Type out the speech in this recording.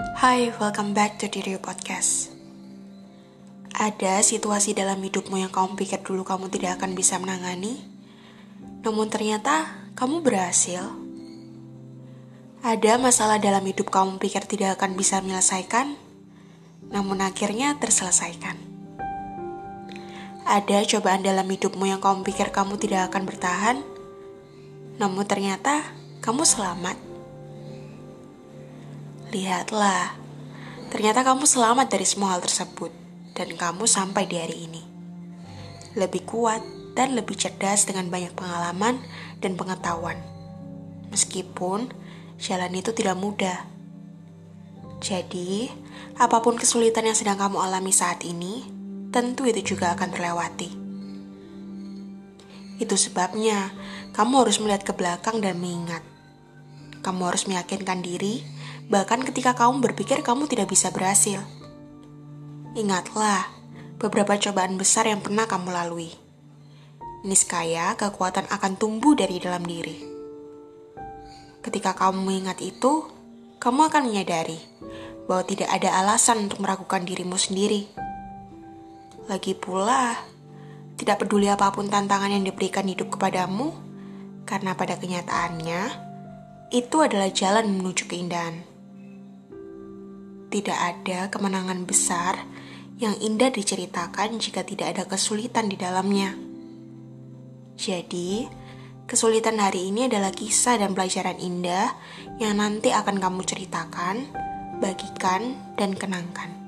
Hai, welcome back to Diri Podcast. Ada situasi dalam hidupmu yang kamu pikir dulu kamu tidak akan bisa menangani, namun ternyata kamu berhasil. Ada masalah dalam hidup kamu pikir tidak akan bisa menyelesaikan, namun akhirnya terselesaikan. Ada cobaan dalam hidupmu yang kamu pikir kamu tidak akan bertahan, namun ternyata kamu selamat. Lihatlah, ternyata kamu selamat dari semua hal tersebut, dan kamu sampai di hari ini. Lebih kuat dan lebih cerdas dengan banyak pengalaman dan pengetahuan. Meskipun jalan itu tidak mudah. Jadi, apa pun kesulitan yang sedang kamu alami saat ini, tentu itu juga akan terlewati. Itu sebabnya kamu harus melihat ke belakang dan mengingat. Kamu harus meyakinkan diri bahkan ketika kamu berpikir kamu tidak bisa berhasil. Ingatlah beberapa cobaan besar yang pernah kamu lalui. Niskaya kekuatan akan tumbuh dari dalam diri. Ketika kamu mengingat itu, kamu akan menyadari bahwa tidak ada alasan untuk meragukan dirimu sendiri. Lagi pula, tidak peduli apa pun tantangan yang diberikan hidup kepadamu, karena pada kenyataannya, itu adalah jalan menuju keindahan tidak ada kemenangan besar yang indah diceritakan jika tidak ada kesulitan di dalamnya. Jadi, kesulitan hari ini adalah kisah dan pelajaran indah yang nanti akan kamu ceritakan, bagikan, dan kenangkan.